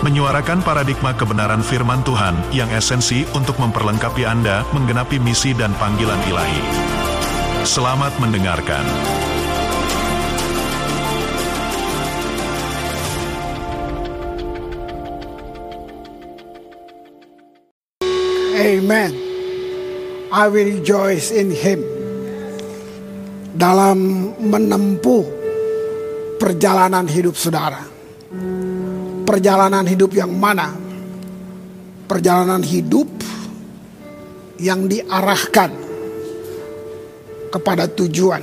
menyuarakan paradigma kebenaran firman Tuhan yang esensi untuk memperlengkapi Anda menggenapi misi dan panggilan ilahi. Selamat mendengarkan. Amen. I will rejoice in Him. Dalam menempuh perjalanan hidup saudara. Perjalanan hidup yang mana? Perjalanan hidup yang diarahkan kepada tujuan.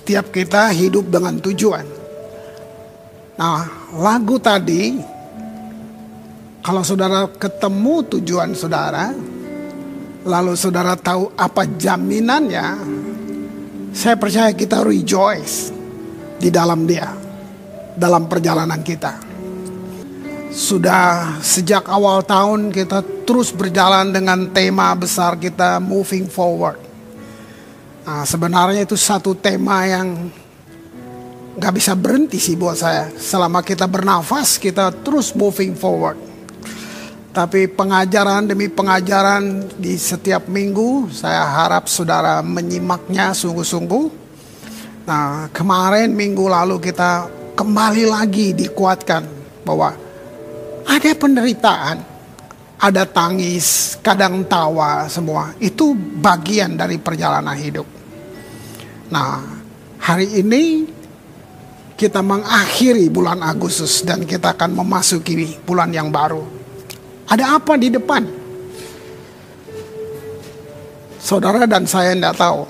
Tiap kita hidup dengan tujuan. Nah, lagu tadi kalau saudara ketemu tujuan saudara, lalu saudara tahu apa jaminannya, saya percaya kita rejoice di dalam dia, dalam perjalanan kita. Sudah sejak awal tahun kita terus berjalan dengan tema besar kita moving forward. Nah, sebenarnya itu satu tema yang gak bisa berhenti sih buat saya. Selama kita bernafas kita terus moving forward. Tapi pengajaran demi pengajaran di setiap minggu saya harap saudara menyimaknya sungguh-sungguh. Nah kemarin minggu lalu kita kembali lagi dikuatkan bahwa ada penderitaan, ada tangis, kadang tawa semua. Itu bagian dari perjalanan hidup. Nah hari ini kita mengakhiri bulan Agustus dan kita akan memasuki bulan yang baru. Ada apa di depan? Saudara dan saya tidak tahu.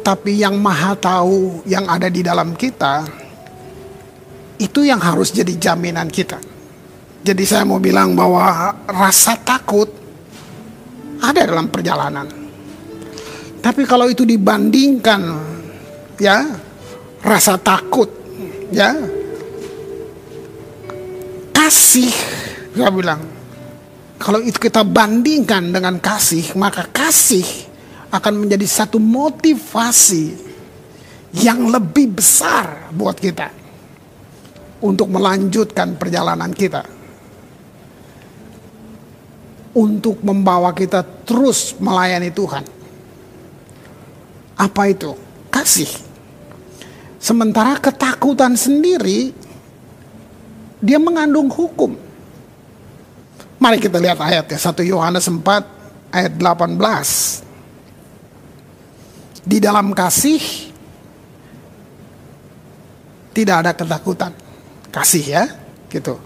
Tapi yang maha tahu yang ada di dalam kita, itu yang harus jadi jaminan kita. Jadi saya mau bilang bahwa rasa takut ada dalam perjalanan. Tapi kalau itu dibandingkan ya rasa takut ya kasih saya bilang kalau itu kita bandingkan dengan kasih, maka kasih akan menjadi satu motivasi yang lebih besar buat kita untuk melanjutkan perjalanan kita. Untuk membawa kita terus melayani Tuhan. Apa itu? Kasih. Sementara ketakutan sendiri dia mengandung hukum. Mari kita lihat ayatnya 1 Yohanes 4 ayat 18. Di dalam kasih tidak ada ketakutan. Kasih ya, gitu.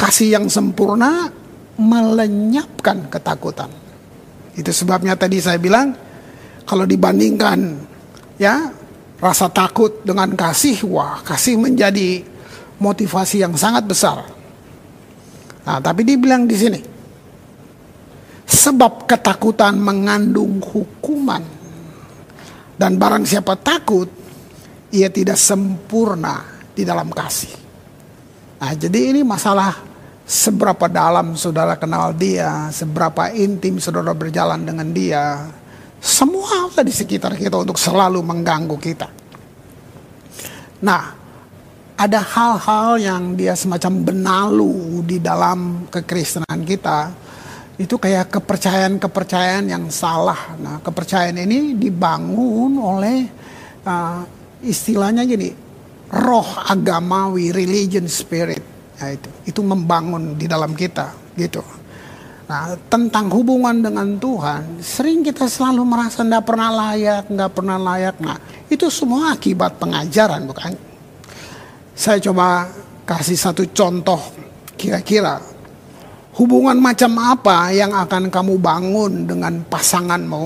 Kasih yang sempurna melenyapkan ketakutan. Itu sebabnya tadi saya bilang kalau dibandingkan ya rasa takut dengan kasih, wah kasih menjadi motivasi yang sangat besar. Nah, tapi dibilang di sini sebab ketakutan mengandung hukuman dan barang siapa takut ia tidak sempurna di dalam kasih. Nah, jadi ini masalah seberapa dalam saudara kenal dia, seberapa intim saudara berjalan dengan dia. Semua ada di sekitar kita untuk selalu mengganggu kita. Nah, ada hal-hal yang dia semacam benalu di dalam kekristenan kita. Itu kayak kepercayaan-kepercayaan yang salah. Nah, kepercayaan ini dibangun oleh uh, istilahnya gini, roh agamawi, religion spirit. Nah, itu, itu membangun di dalam kita, gitu. Nah, tentang hubungan dengan Tuhan, sering kita selalu merasa tidak pernah layak, nggak pernah layak. Nah, itu semua akibat pengajaran, bukan? Saya coba kasih satu contoh kira-kira hubungan macam apa yang akan kamu bangun dengan pasanganmu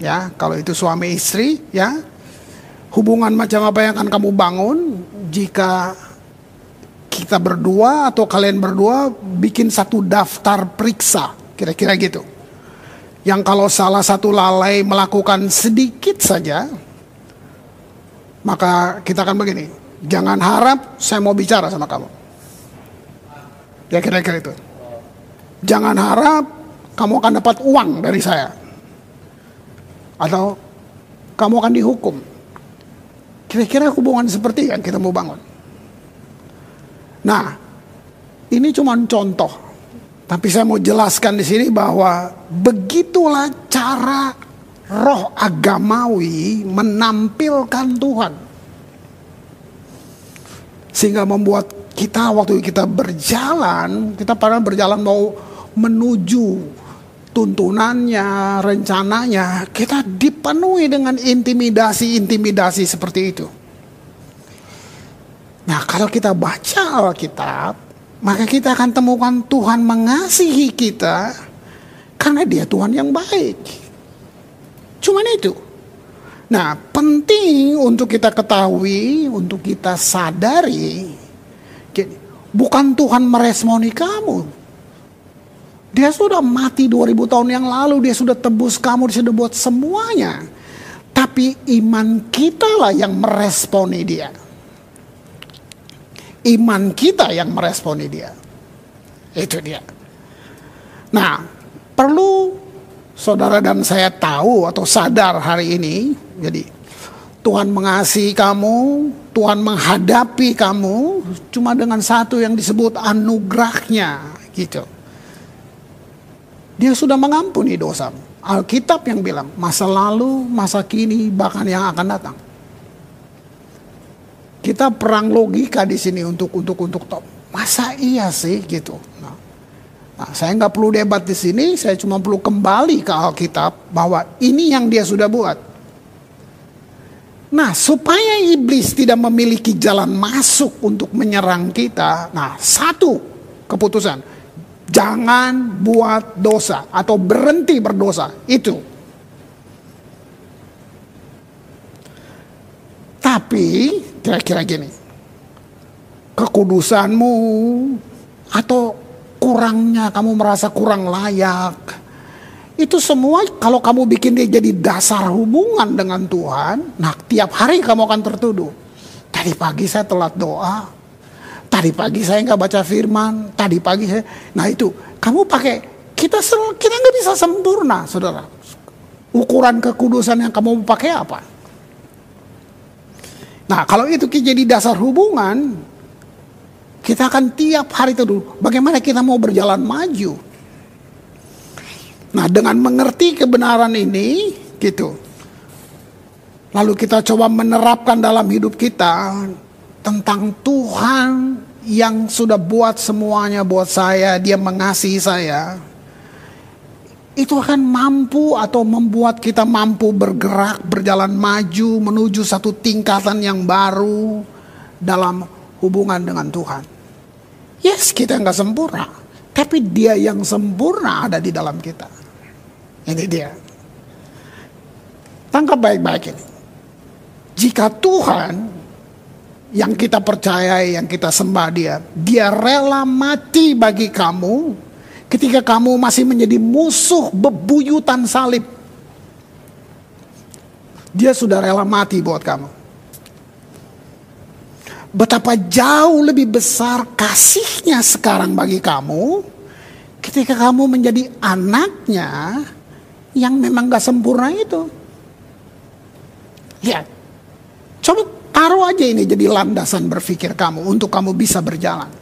ya kalau itu suami istri ya hubungan macam apa yang akan kamu bangun jika kita berdua atau kalian berdua bikin satu daftar periksa kira-kira gitu yang kalau salah satu lalai melakukan sedikit saja, maka kita akan begini, jangan harap saya mau bicara sama kamu. Ya kira-kira itu. Jangan harap kamu akan dapat uang dari saya. Atau kamu akan dihukum. Kira-kira hubungan seperti yang kita mau bangun. Nah, ini cuma contoh tapi saya mau jelaskan di sini bahwa begitulah cara roh agamawi menampilkan Tuhan. Sehingga membuat kita waktu kita berjalan, kita pada berjalan mau menuju tuntunannya, rencananya, kita dipenuhi dengan intimidasi-intimidasi seperti itu. Nah, kalau kita baca Alkitab, maka kita akan temukan Tuhan mengasihi kita karena dia Tuhan yang baik. Cuman itu. Nah, penting untuk kita ketahui, untuk kita sadari, bukan Tuhan meresponi kamu. Dia sudah mati 2000 tahun yang lalu, dia sudah tebus kamu, dia sudah buat semuanya. Tapi iman kita lah yang meresponi dia iman kita yang meresponi dia. Itu dia. Nah, perlu saudara dan saya tahu atau sadar hari ini, jadi Tuhan mengasihi kamu, Tuhan menghadapi kamu cuma dengan satu yang disebut anugerahnya gitu. Dia sudah mengampuni dosa. Alkitab yang bilang masa lalu, masa kini, bahkan yang akan datang. Kita perang logika di sini untuk untuk untuk top. Masa iya sih gitu. Nah, nah saya nggak perlu debat di sini, saya cuma perlu kembali ke Alkitab bahwa ini yang dia sudah buat. Nah, supaya iblis tidak memiliki jalan masuk untuk menyerang kita, nah satu keputusan, jangan buat dosa atau berhenti berdosa. Itu Tapi kira-kira gini, kekudusanmu atau kurangnya kamu merasa kurang layak, itu semua kalau kamu bikin dia jadi dasar hubungan dengan Tuhan, nah tiap hari kamu akan tertuduh. Tadi pagi saya telat doa, tadi pagi saya nggak baca firman, tadi pagi saya, nah itu kamu pakai kita kita nggak bisa sempurna, saudara. Ukuran kekudusan yang kamu pakai apa? Nah kalau itu jadi dasar hubungan, kita akan tiap hari itu dulu. Bagaimana kita mau berjalan maju? Nah dengan mengerti kebenaran ini, gitu. Lalu kita coba menerapkan dalam hidup kita tentang Tuhan yang sudah buat semuanya buat saya, Dia mengasihi saya itu akan mampu atau membuat kita mampu bergerak, berjalan maju menuju satu tingkatan yang baru dalam hubungan dengan Tuhan. Yes, kita nggak sempurna, tapi Dia yang sempurna ada di dalam kita. Ini dia. Tangkap baik-baik ini. Jika Tuhan yang kita percayai, yang kita sembah Dia, Dia rela mati bagi kamu, ketika kamu masih menjadi musuh bebuyutan salib. Dia sudah rela mati buat kamu. Betapa jauh lebih besar kasihnya sekarang bagi kamu ketika kamu menjadi anaknya yang memang gak sempurna itu. Lihat, coba taruh aja ini jadi landasan berpikir kamu untuk kamu bisa berjalan.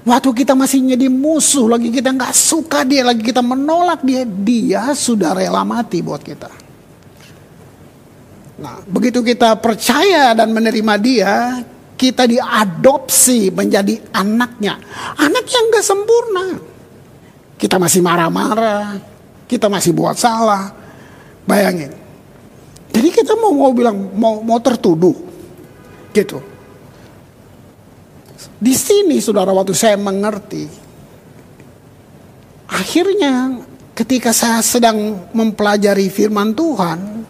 Waktu kita masih jadi musuh, lagi kita nggak suka dia, lagi kita menolak dia, dia sudah rela mati buat kita. Nah, begitu kita percaya dan menerima dia, kita diadopsi menjadi anaknya. Anak yang nggak sempurna. Kita masih marah-marah, kita masih buat salah. Bayangin. Jadi kita mau mau bilang mau mau tertuduh, gitu. Di sini saudara waktu saya mengerti. Akhirnya ketika saya sedang mempelajari firman Tuhan.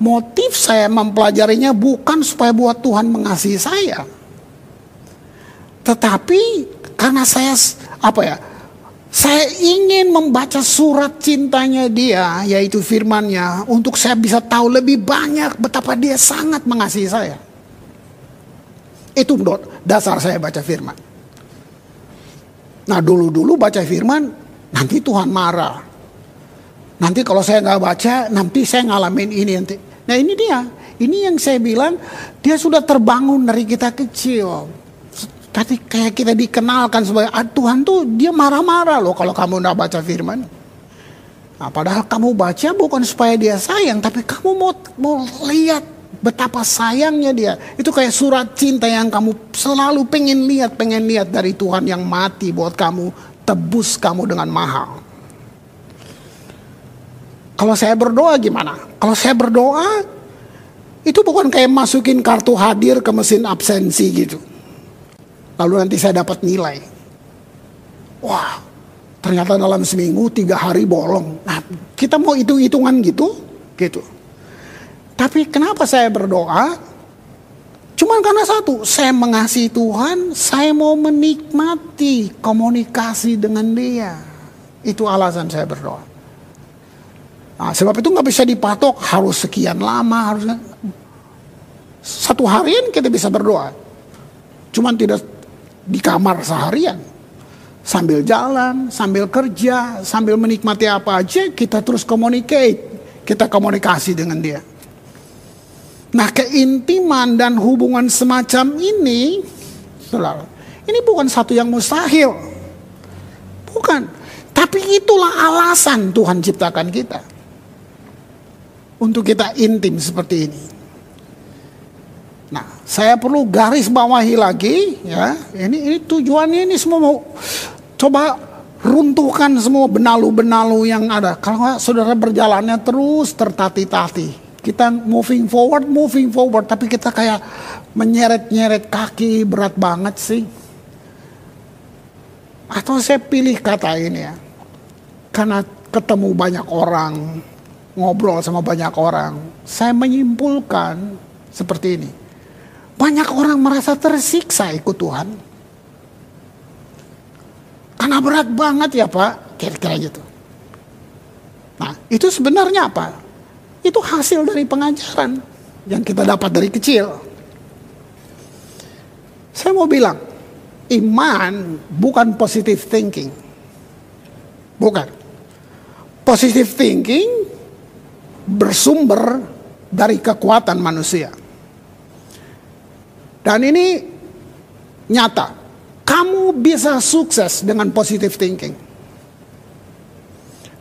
Motif saya mempelajarinya bukan supaya buat Tuhan mengasihi saya. Tetapi karena saya apa ya Saya ingin membaca surat cintanya dia, yaitu firmannya, untuk saya bisa tahu lebih banyak betapa dia sangat mengasihi saya. Itu dasar saya baca firman. Nah dulu-dulu baca firman, nanti Tuhan marah. Nanti kalau saya nggak baca, nanti saya ngalamin ini nanti. Nah ini dia, ini yang saya bilang, dia sudah terbangun dari kita kecil. Tadi kayak kita dikenalkan sebagai ah, Tuhan tuh dia marah-marah loh kalau kamu nggak baca firman. Nah, padahal kamu baca bukan supaya dia sayang, tapi kamu mau mau lihat betapa sayangnya dia. Itu kayak surat cinta yang kamu selalu pengen lihat, pengen lihat dari Tuhan yang mati buat kamu, tebus kamu dengan mahal. Kalau saya berdoa gimana? Kalau saya berdoa, itu bukan kayak masukin kartu hadir ke mesin absensi gitu lalu nanti saya dapat nilai. Wah, ternyata dalam seminggu tiga hari bolong. Nah, kita mau hitung-hitungan gitu, gitu. Tapi kenapa saya berdoa? Cuman karena satu, saya mengasihi Tuhan, saya mau menikmati komunikasi dengan Dia. Itu alasan saya berdoa. Nah, sebab itu nggak bisa dipatok harus sekian lama, harus satu harian kita bisa berdoa. Cuman tidak di kamar seharian. Sambil jalan, sambil kerja, sambil menikmati apa aja, kita terus communicate. Kita komunikasi dengan dia. Nah keintiman dan hubungan semacam ini, ini bukan satu yang mustahil. Bukan. Tapi itulah alasan Tuhan ciptakan kita. Untuk kita intim seperti ini. Nah, saya perlu garis bawahi lagi ya. Ini ini tujuannya ini semua mau coba runtuhkan semua benalu-benalu yang ada. Kalau saudara berjalannya terus tertati-tati. Kita moving forward, moving forward, tapi kita kayak menyeret-nyeret kaki berat banget sih. Atau saya pilih kata ini ya. Karena ketemu banyak orang, ngobrol sama banyak orang, saya menyimpulkan seperti ini banyak orang merasa tersiksa ikut Tuhan. Karena berat banget ya Pak, kira-kira gitu. Nah, itu sebenarnya apa? Itu hasil dari pengajaran yang kita dapat dari kecil. Saya mau bilang, iman bukan positive thinking. Bukan. Positive thinking bersumber dari kekuatan manusia. Dan ini nyata. Kamu bisa sukses dengan positive thinking.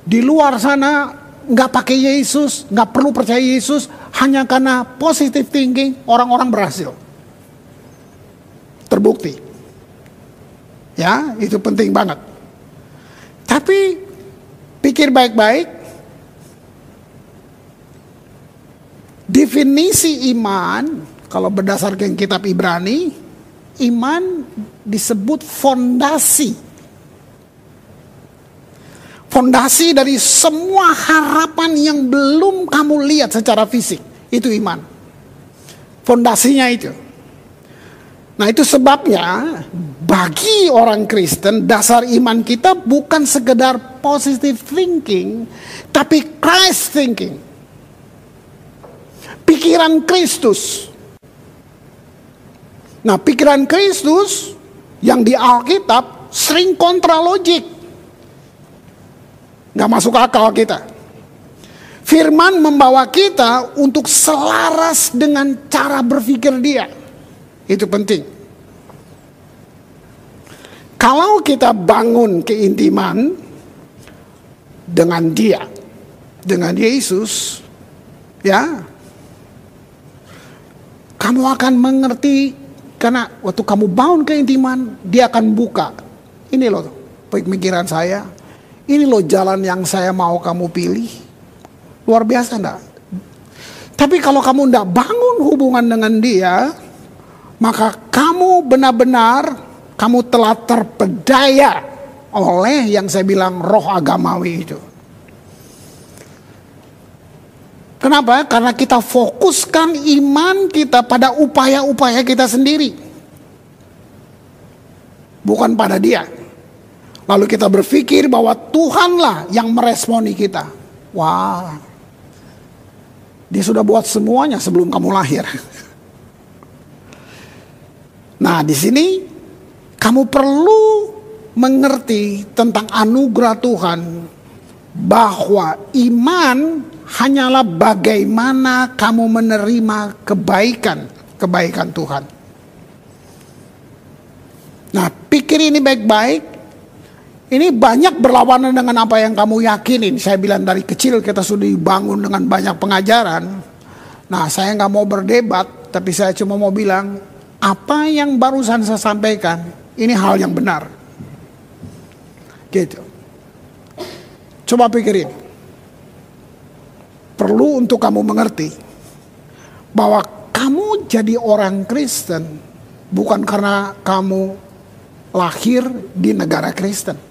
Di luar sana nggak pakai Yesus, nggak perlu percaya Yesus, hanya karena positive thinking orang-orang berhasil. Terbukti. Ya, itu penting banget. Tapi pikir baik-baik. Definisi iman kalau berdasarkan kitab Ibrani, iman disebut fondasi. Fondasi dari semua harapan yang belum kamu lihat secara fisik. Itu iman. Fondasinya itu. Nah itu sebabnya bagi orang Kristen dasar iman kita bukan sekedar positive thinking. Tapi Christ thinking. Pikiran Kristus Nah pikiran Kristus yang di Alkitab sering kontra logik. Nggak masuk akal kita. Firman membawa kita untuk selaras dengan cara berpikir dia. Itu penting. Kalau kita bangun keintiman dengan dia, dengan Yesus, ya, kamu akan mengerti karena waktu kamu bangun keintiman, dia akan buka. Ini loh pemikiran saya. Ini loh jalan yang saya mau kamu pilih. Luar biasa enggak? Tapi kalau kamu enggak bangun hubungan dengan dia, maka kamu benar-benar kamu telah terpedaya oleh yang saya bilang roh agamawi itu. Kenapa? Karena kita fokuskan iman kita pada upaya-upaya kita sendiri. Bukan pada dia. Lalu kita berpikir bahwa Tuhanlah yang meresponi kita. Wah, dia sudah buat semuanya sebelum kamu lahir. Nah, di sini kamu perlu mengerti tentang anugerah Tuhan bahwa iman hanyalah bagaimana kamu menerima kebaikan kebaikan Tuhan. Nah, pikir ini baik-baik. Ini banyak berlawanan dengan apa yang kamu yakinin. Saya bilang dari kecil kita sudah dibangun dengan banyak pengajaran. Nah, saya nggak mau berdebat, tapi saya cuma mau bilang apa yang barusan saya sampaikan ini hal yang benar. Gitu. Coba pikirin. Perlu untuk kamu mengerti bahwa kamu jadi orang Kristen bukan karena kamu lahir di negara Kristen.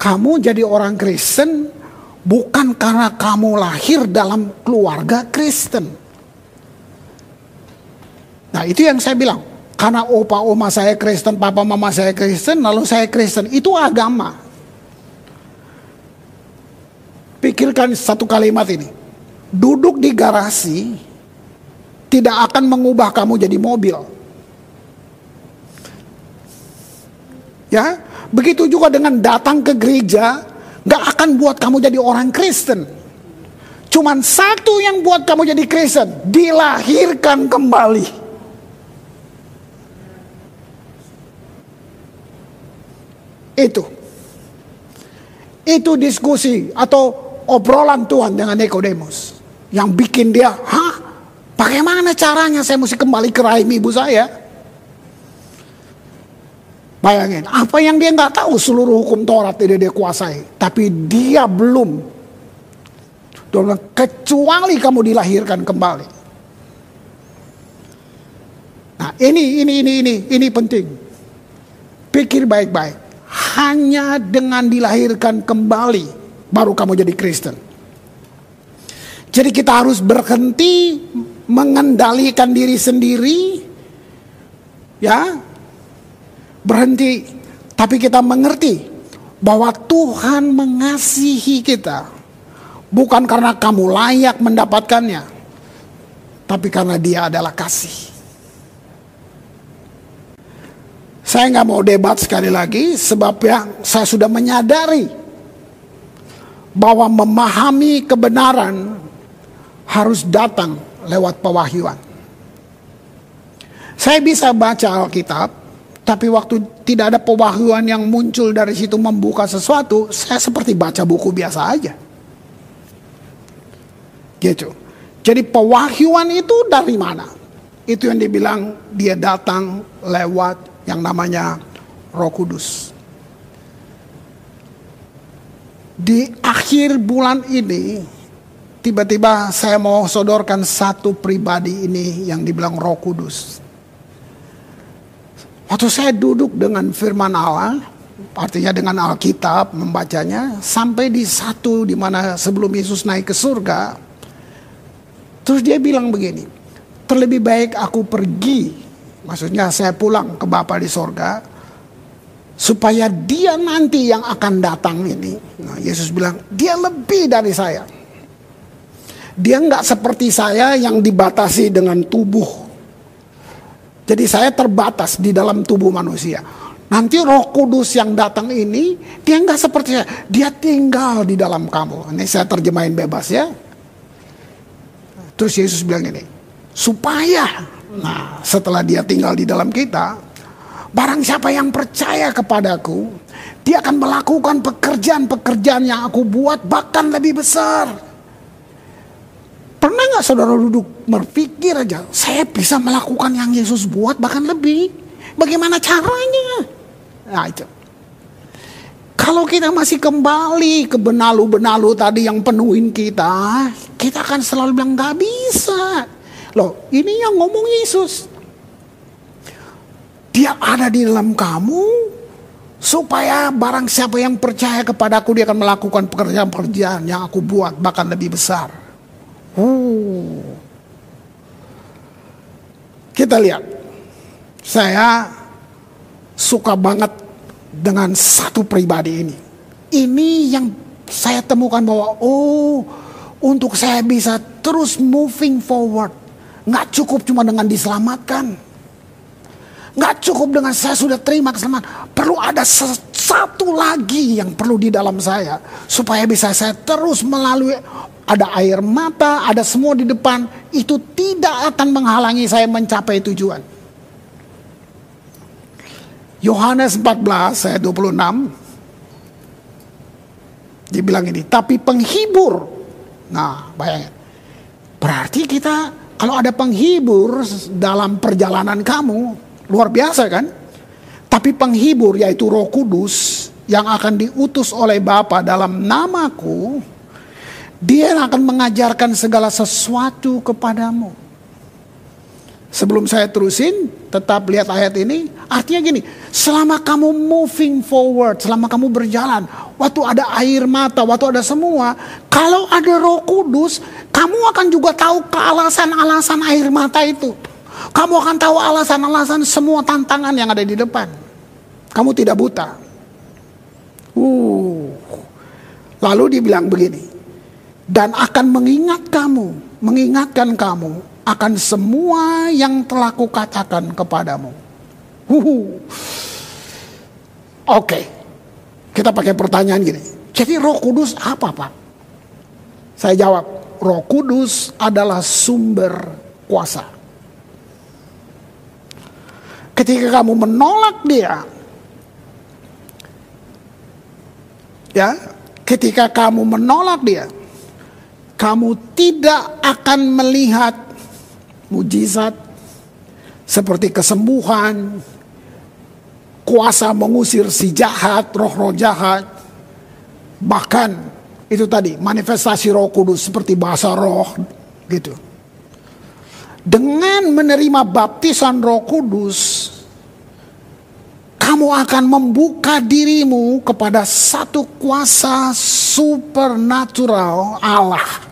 Kamu jadi orang Kristen bukan karena kamu lahir dalam keluarga Kristen. Nah itu yang saya bilang. Karena opa oma saya Kristen, papa mama saya Kristen, lalu saya Kristen. Itu agama. Pikirkan satu kalimat ini. Duduk di garasi tidak akan mengubah kamu jadi mobil. Ya, begitu juga dengan datang ke gereja, gak akan buat kamu jadi orang Kristen. Cuman satu yang buat kamu jadi Kristen, dilahirkan kembali. Itu. Itu diskusi atau obrolan Tuhan dengan Nikodemus. Yang bikin dia, hah? Bagaimana caranya saya mesti kembali ke rahim ibu saya? Bayangin, apa yang dia nggak tahu seluruh hukum Taurat tidak dia kuasai. Tapi dia belum. Kecuali kamu dilahirkan kembali. Nah ini, ini, ini, ini, ini penting. Pikir baik-baik hanya dengan dilahirkan kembali baru kamu jadi Kristen. Jadi kita harus berhenti mengendalikan diri sendiri ya. Berhenti tapi kita mengerti bahwa Tuhan mengasihi kita bukan karena kamu layak mendapatkannya tapi karena dia adalah kasih. Saya nggak mau debat sekali lagi sebab ya saya sudah menyadari bahwa memahami kebenaran harus datang lewat pewahyuan. Saya bisa baca Alkitab, tapi waktu tidak ada pewahyuan yang muncul dari situ membuka sesuatu, saya seperti baca buku biasa aja. Gitu. Jadi pewahyuan itu dari mana? Itu yang dibilang dia datang lewat yang namanya Roh Kudus. Di akhir bulan ini, tiba-tiba saya mau sodorkan satu pribadi ini yang dibilang Roh Kudus. Waktu saya duduk dengan firman Allah, artinya dengan Alkitab membacanya, sampai di satu di mana sebelum Yesus naik ke surga, terus dia bilang begini, terlebih baik aku pergi Maksudnya saya pulang ke Bapa di sorga supaya dia nanti yang akan datang ini. Nah, Yesus bilang dia lebih dari saya. Dia nggak seperti saya yang dibatasi dengan tubuh. Jadi saya terbatas di dalam tubuh manusia. Nanti Roh Kudus yang datang ini dia nggak seperti saya. Dia tinggal di dalam kamu. Ini saya terjemahin bebas ya. Terus Yesus bilang ini, supaya Nah, setelah dia tinggal di dalam kita, barang siapa yang percaya kepadaku, dia akan melakukan pekerjaan-pekerjaan yang aku buat bahkan lebih besar. Pernah nggak saudara duduk berpikir aja, saya bisa melakukan yang Yesus buat bahkan lebih. Bagaimana caranya? Nah itu. Kalau kita masih kembali ke benalu-benalu tadi yang penuhin kita, kita akan selalu bilang nggak bisa. Loh, ini yang ngomong Yesus. Dia ada di dalam kamu supaya barang siapa yang percaya kepadaku dia akan melakukan pekerjaan-pekerjaan yang aku buat bahkan lebih besar. Uh. Kita lihat. Saya suka banget dengan satu pribadi ini. Ini yang saya temukan bahwa oh untuk saya bisa terus moving forward. Nggak cukup cuma dengan diselamatkan. Nggak cukup dengan saya sudah terima keselamatan. Perlu ada satu lagi yang perlu di dalam saya. Supaya bisa saya terus melalui ada air mata, ada semua di depan. Itu tidak akan menghalangi saya mencapai tujuan. Yohanes 14 ayat 26 dibilang ini tapi penghibur nah bayangin berarti kita kalau ada penghibur dalam perjalanan kamu luar biasa kan tapi penghibur yaitu Roh Kudus yang akan diutus oleh Bapa dalam namaku dia akan mengajarkan segala sesuatu kepadamu Sebelum saya terusin, tetap lihat ayat ini. Artinya gini, selama kamu moving forward, selama kamu berjalan, waktu ada air mata, waktu ada semua, kalau ada roh kudus, kamu akan juga tahu kealasan-alasan air mata itu. Kamu akan tahu alasan-alasan semua tantangan yang ada di depan. Kamu tidak buta. Uh. Lalu dibilang begini, dan akan mengingat kamu, mengingatkan kamu akan semua yang telah kukatakan kepadamu. Oke, okay. kita pakai pertanyaan gini. Jadi Roh Kudus apa Pak? Saya jawab, Roh Kudus adalah sumber kuasa. Ketika kamu menolak dia, ya, ketika kamu menolak dia, kamu tidak akan melihat mujizat seperti kesembuhan, kuasa mengusir si jahat, roh-roh jahat, bahkan itu tadi manifestasi Roh Kudus seperti bahasa roh gitu. Dengan menerima baptisan Roh Kudus, kamu akan membuka dirimu kepada satu kuasa supernatural Allah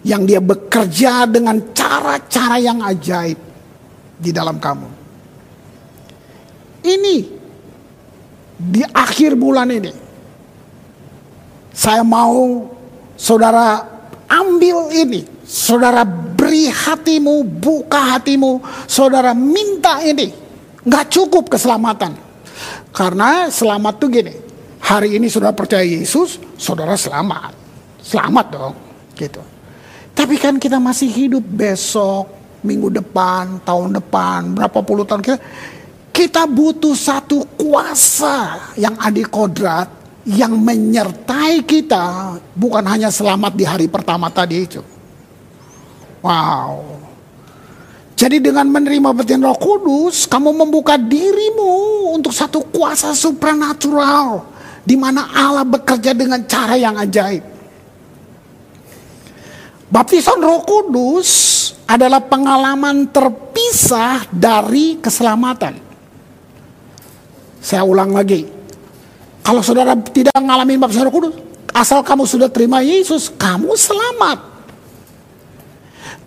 yang dia bekerja dengan cara-cara yang ajaib di dalam kamu. Ini di akhir bulan ini saya mau saudara ambil ini, saudara beri hatimu, buka hatimu, saudara minta ini. Nggak cukup keselamatan. Karena selamat tuh gini, hari ini saudara percaya Yesus, saudara selamat. Selamat dong, gitu. Tapi kan kita masih hidup besok, minggu depan, tahun depan, berapa puluh tahun kita. Kita butuh satu kuasa yang adik kodrat yang menyertai kita bukan hanya selamat di hari pertama tadi itu. Wow. Jadi dengan menerima betian roh kudus, kamu membuka dirimu untuk satu kuasa supranatural. Di mana Allah bekerja dengan cara yang ajaib. Baptisan Roh Kudus adalah pengalaman terpisah dari keselamatan. Saya ulang lagi. Kalau saudara tidak mengalami baptisan Roh Kudus, asal kamu sudah terima Yesus, kamu selamat.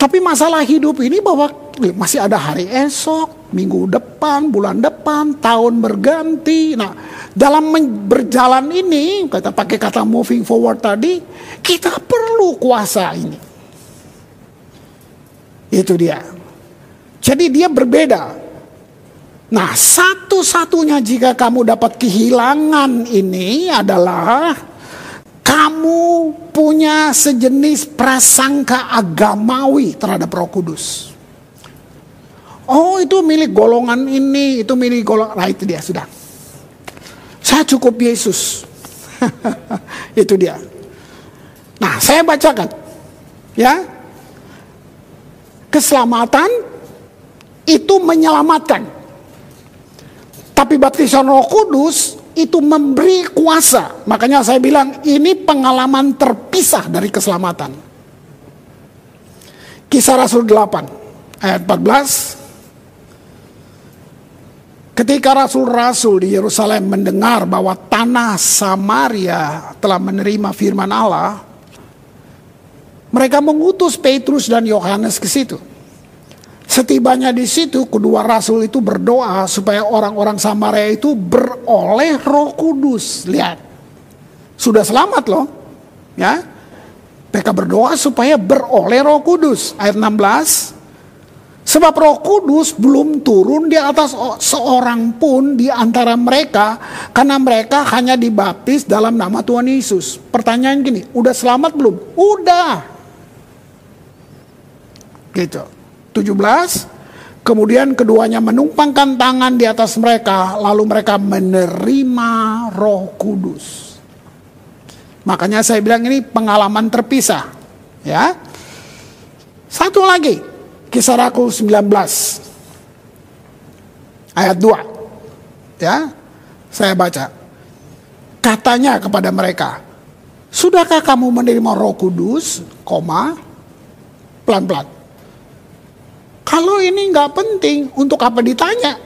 Tapi masalah hidup ini bahwa masih ada hari esok, minggu depan, bulan depan, tahun berganti. Nah, dalam berjalan ini, kita pakai kata moving forward tadi, kita perlu kuasa ini. Itu dia. Jadi dia berbeda. Nah, satu-satunya jika kamu dapat kehilangan ini adalah kamu punya sejenis prasangka agamawi terhadap Roh Kudus. Oh, itu milik golongan ini, itu milik golongan. Nah, itu dia sudah. Saya cukup Yesus. itu dia. Nah, saya bacakan. Ya, keselamatan itu menyelamatkan. Tapi baptisan Roh Kudus itu memberi kuasa. Makanya saya bilang ini pengalaman terpisah dari keselamatan. Kisah Rasul 8 ayat 14. Ketika rasul-rasul di Yerusalem mendengar bahwa tanah Samaria telah menerima firman Allah, mereka mengutus Petrus dan Yohanes ke situ. Setibanya di situ, kedua rasul itu berdoa supaya orang-orang Samaria itu beroleh Roh Kudus. Lihat, sudah selamat loh, ya. Mereka berdoa supaya beroleh Roh Kudus. Ayat 16. Sebab Roh Kudus belum turun di atas seorang pun di antara mereka karena mereka hanya dibaptis dalam nama Tuhan Yesus. Pertanyaan gini, udah selamat belum? Udah. Gitu. 17 Kemudian keduanya menumpangkan tangan di atas mereka lalu mereka menerima Roh Kudus. Makanya saya bilang ini pengalaman terpisah, ya. Satu lagi, Kisah Rasul 19 ayat 2. Ya. Saya baca. Katanya kepada mereka, "Sudahkah kamu menerima Roh Kudus?" koma pelan-pelan kalau ini nggak penting, untuk apa ditanya?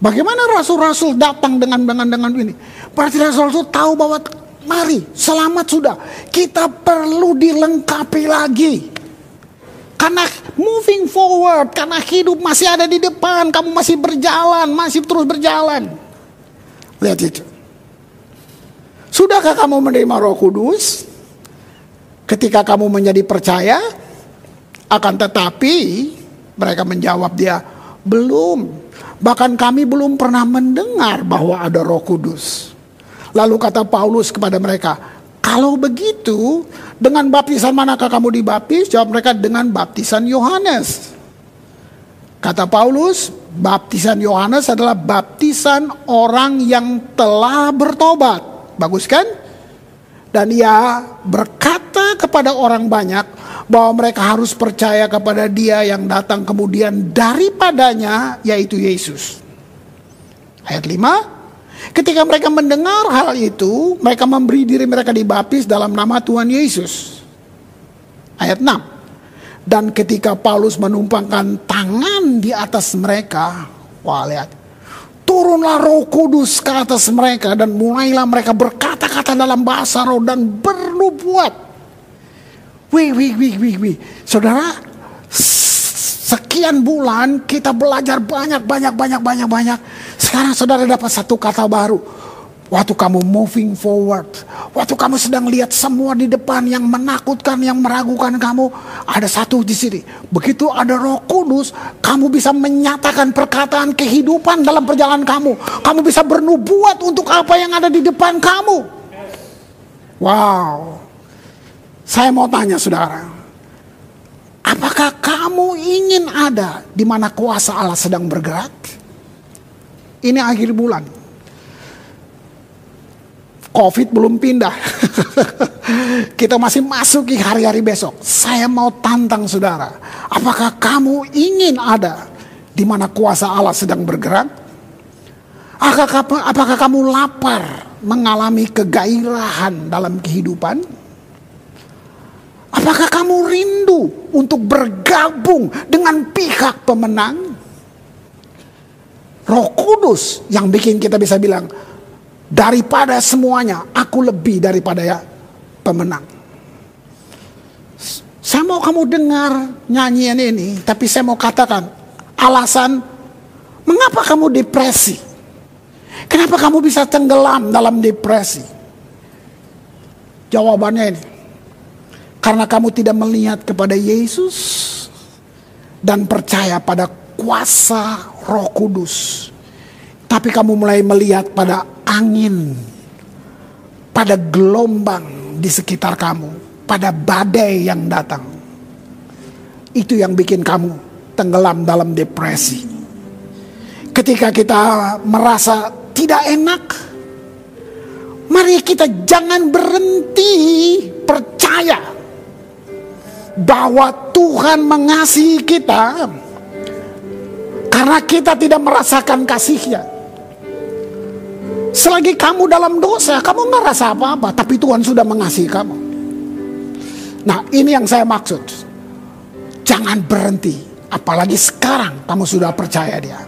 Bagaimana rasul-rasul datang dengan dengan dengan ini? Berarti rasul-rasul tahu bahwa mari selamat sudah. Kita perlu dilengkapi lagi. Karena moving forward, karena hidup masih ada di depan, kamu masih berjalan, masih terus berjalan. Lihat itu. Sudahkah kamu menerima Roh Kudus? Ketika kamu menjadi percaya, akan tetapi mereka menjawab dia, belum. Bahkan kami belum pernah mendengar bahwa ada roh kudus. Lalu kata Paulus kepada mereka, kalau begitu dengan baptisan manakah kamu dibaptis? Jawab mereka dengan baptisan Yohanes. Kata Paulus, baptisan Yohanes adalah baptisan orang yang telah bertobat. Bagus kan? Dan ia berkata kepada orang banyak, bahwa mereka harus percaya kepada Dia yang datang kemudian daripadanya, yaitu Yesus. Ayat 5, ketika mereka mendengar hal itu, mereka memberi diri mereka dibaptis dalam nama Tuhan Yesus. Ayat 6, dan ketika Paulus menumpangkan tangan di atas mereka, wah lihat, turunlah roh kudus ke atas mereka dan mulailah mereka berkata-kata dalam bahasa roh dan bernubuat. Wih, wih, wih, wih, wih. Saudara, sekian bulan kita belajar banyak, banyak, banyak, banyak, banyak. Sekarang saudara dapat satu kata baru. Waktu kamu moving forward, waktu kamu sedang lihat semua di depan yang menakutkan, yang meragukan kamu, ada satu di sini. Begitu ada Roh Kudus, kamu bisa menyatakan perkataan kehidupan dalam perjalanan kamu. Kamu bisa bernubuat untuk apa yang ada di depan kamu. Wow. Saya mau tanya saudara, apakah kamu ingin ada di mana kuasa Allah sedang bergerak? Ini akhir bulan. Covid belum pindah. Kita masih masuki hari-hari besok. Saya mau tantang saudara. Apakah kamu ingin ada di mana kuasa Allah sedang bergerak? Apakah, apakah kamu lapar mengalami kegairahan dalam kehidupan? Apakah kamu rindu untuk bergabung dengan pihak pemenang? Roh Kudus yang bikin kita bisa bilang, daripada semuanya, aku lebih daripada ya pemenang. Saya mau kamu dengar nyanyian ini, tapi saya mau katakan alasan mengapa kamu depresi. Kenapa kamu bisa tenggelam dalam depresi? Jawabannya ini, karena kamu tidak melihat kepada Yesus dan percaya pada kuasa Roh Kudus. Tapi kamu mulai melihat pada angin, pada gelombang di sekitar kamu, pada badai yang datang. Itu yang bikin kamu tenggelam dalam depresi. Ketika kita merasa tidak enak, mari kita jangan berhenti percaya bahwa Tuhan mengasihi kita karena kita tidak merasakan kasihnya. Selagi kamu dalam dosa, kamu nggak rasa apa-apa, tapi Tuhan sudah mengasihi kamu. Nah, ini yang saya maksud. Jangan berhenti, apalagi sekarang kamu sudah percaya Dia.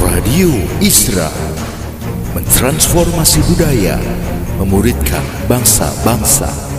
Radio Isra mentransformasi budaya memuridkan bangsa-bangsa